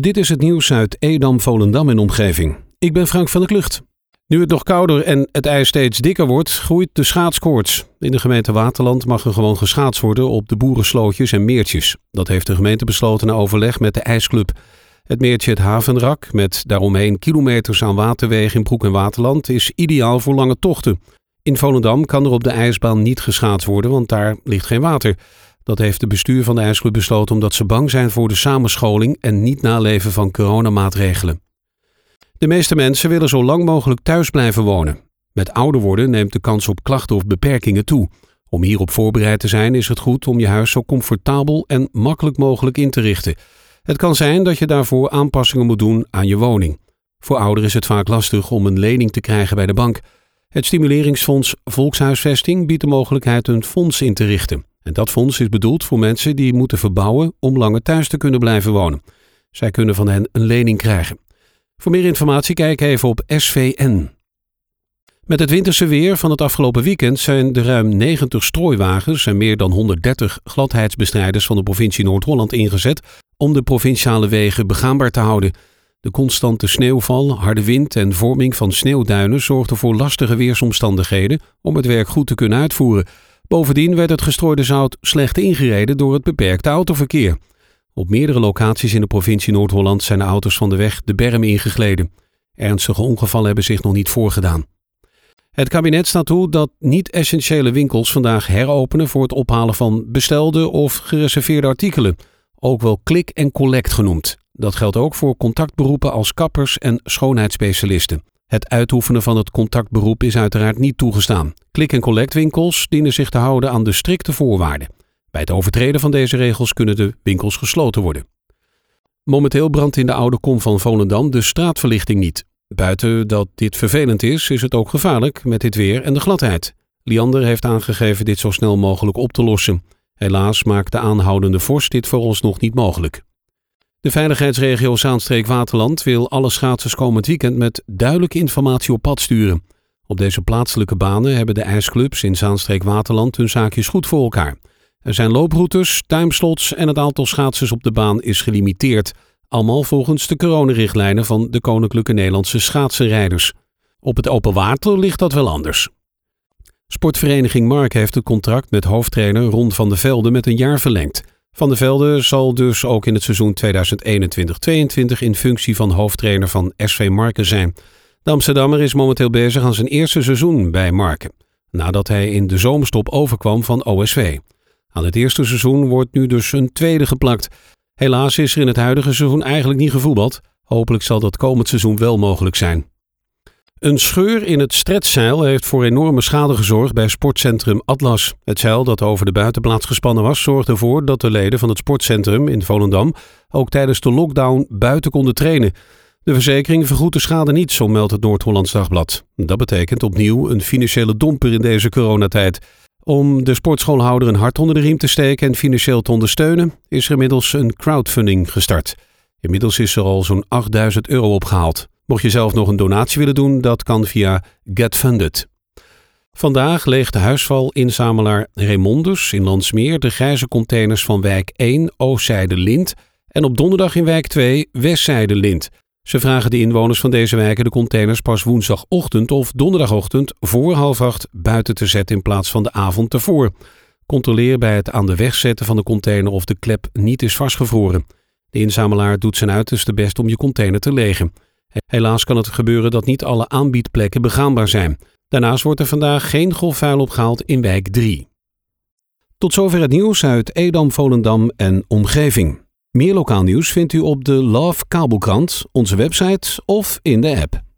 Dit is het nieuws uit Edam, Volendam en omgeving. Ik ben Frank van der Klucht. Nu het nog kouder en het ijs steeds dikker wordt, groeit de schaatskoorts. In de gemeente Waterland mag er gewoon geschaatst worden op de boerenslootjes en meertjes. Dat heeft de gemeente besloten na overleg met de ijsclub. Het meertje het Havenrak, met daaromheen kilometers aan waterwegen in Broek en Waterland, is ideaal voor lange tochten. In Volendam kan er op de ijsbaan niet geschaatst worden, want daar ligt geen water. Dat heeft de bestuur van de ijsclub besloten omdat ze bang zijn voor de samenscholing en niet naleven van coronamaatregelen. De meeste mensen willen zo lang mogelijk thuis blijven wonen. Met ouder worden neemt de kans op klachten of beperkingen toe. Om hierop voorbereid te zijn is het goed om je huis zo comfortabel en makkelijk mogelijk in te richten. Het kan zijn dat je daarvoor aanpassingen moet doen aan je woning. Voor ouderen is het vaak lastig om een lening te krijgen bij de bank. Het Stimuleringsfonds Volkshuisvesting biedt de mogelijkheid een fonds in te richten. En dat fonds is bedoeld voor mensen die moeten verbouwen om langer thuis te kunnen blijven wonen. Zij kunnen van hen een lening krijgen. Voor meer informatie kijk even op SVN. Met het winterse weer van het afgelopen weekend zijn de ruim 90 strooiwagens en meer dan 130 gladheidsbestrijders van de provincie Noord-Holland ingezet om de provinciale wegen begaanbaar te houden. De constante sneeuwval, harde wind en vorming van sneeuwduinen zorgden voor lastige weersomstandigheden om het werk goed te kunnen uitvoeren. Bovendien werd het gestrooide zout slecht ingereden door het beperkte autoverkeer. Op meerdere locaties in de provincie Noord-Holland zijn de auto's van de weg de berm ingegleden. Ernstige ongevallen hebben zich nog niet voorgedaan. Het kabinet staat toe dat niet-essentiële winkels vandaag heropenen voor het ophalen van bestelde of gereserveerde artikelen, ook wel klik en collect genoemd. Dat geldt ook voor contactberoepen als kappers en schoonheidsspecialisten. Het uitoefenen van het contactberoep is uiteraard niet toegestaan. Klik- en collectwinkels dienen zich te houden aan de strikte voorwaarden. Bij het overtreden van deze regels kunnen de winkels gesloten worden. Momenteel brandt in de oude kom van Volendam de straatverlichting niet. Buiten dat dit vervelend is, is het ook gevaarlijk met dit weer en de gladheid. Liander heeft aangegeven dit zo snel mogelijk op te lossen. Helaas maakt de aanhoudende vorst dit voor ons nog niet mogelijk. De veiligheidsregio Zaanstreek-Waterland wil alle schaatsers komend weekend met duidelijke informatie op pad sturen. Op deze plaatselijke banen hebben de ijsclubs in Zaanstreek-Waterland hun zaakjes goed voor elkaar. Er zijn looproutes, timeslots en het aantal schaatsers op de baan is gelimiteerd. Allemaal volgens de coronarichtlijnen van de Koninklijke Nederlandse Schaatsenrijders. Op het open water ligt dat wel anders. Sportvereniging Mark heeft het contract met hoofdtrainer Ron van der Velde met een jaar verlengd. Van der Velde zal dus ook in het seizoen 2021-22 in functie van hoofdtrainer van SV Marken zijn. De Amsterdammer is momenteel bezig aan zijn eerste seizoen bij Marken, nadat hij in de zomerstop overkwam van OSV. Aan het eerste seizoen wordt nu dus een tweede geplakt. Helaas is er in het huidige seizoen eigenlijk niet gevoetbald. Hopelijk zal dat komend seizoen wel mogelijk zijn. Een scheur in het stretzeil heeft voor enorme schade gezorgd bij sportcentrum Atlas. Het zeil dat over de buitenplaats gespannen was, zorgde ervoor dat de leden van het sportcentrum in Volendam ook tijdens de lockdown buiten konden trainen. De verzekering vergoedt de schade niet, zo meldt het Noord-Hollands Dagblad. Dat betekent opnieuw een financiële domper in deze coronatijd. Om de sportschoolhouder een hart onder de riem te steken en financieel te ondersteunen, is er inmiddels een crowdfunding gestart. Inmiddels is er al zo'n 8000 euro opgehaald. Mocht je zelf nog een donatie willen doen, dat kan via GetFunded. Vandaag leegt de huisvalinzamelaar Raymondus in Landsmeer de grijze containers van wijk 1 Oostzijde Lint en op donderdag in wijk 2 Westzijde Lint. Ze vragen de inwoners van deze wijken de containers pas woensdagochtend of donderdagochtend voor half acht buiten te zetten in plaats van de avond ervoor. Controleer bij het aan de weg zetten van de container of de klep niet is vastgevroren. De inzamelaar doet zijn uiterste best om je container te legen. Helaas kan het gebeuren dat niet alle aanbiedplekken begaanbaar zijn. Daarnaast wordt er vandaag geen golfvuil opgehaald in wijk 3. Tot zover het nieuws uit Edam, Volendam en omgeving. Meer lokaal nieuws vindt u op de Love Kabelkrant, onze website of in de app.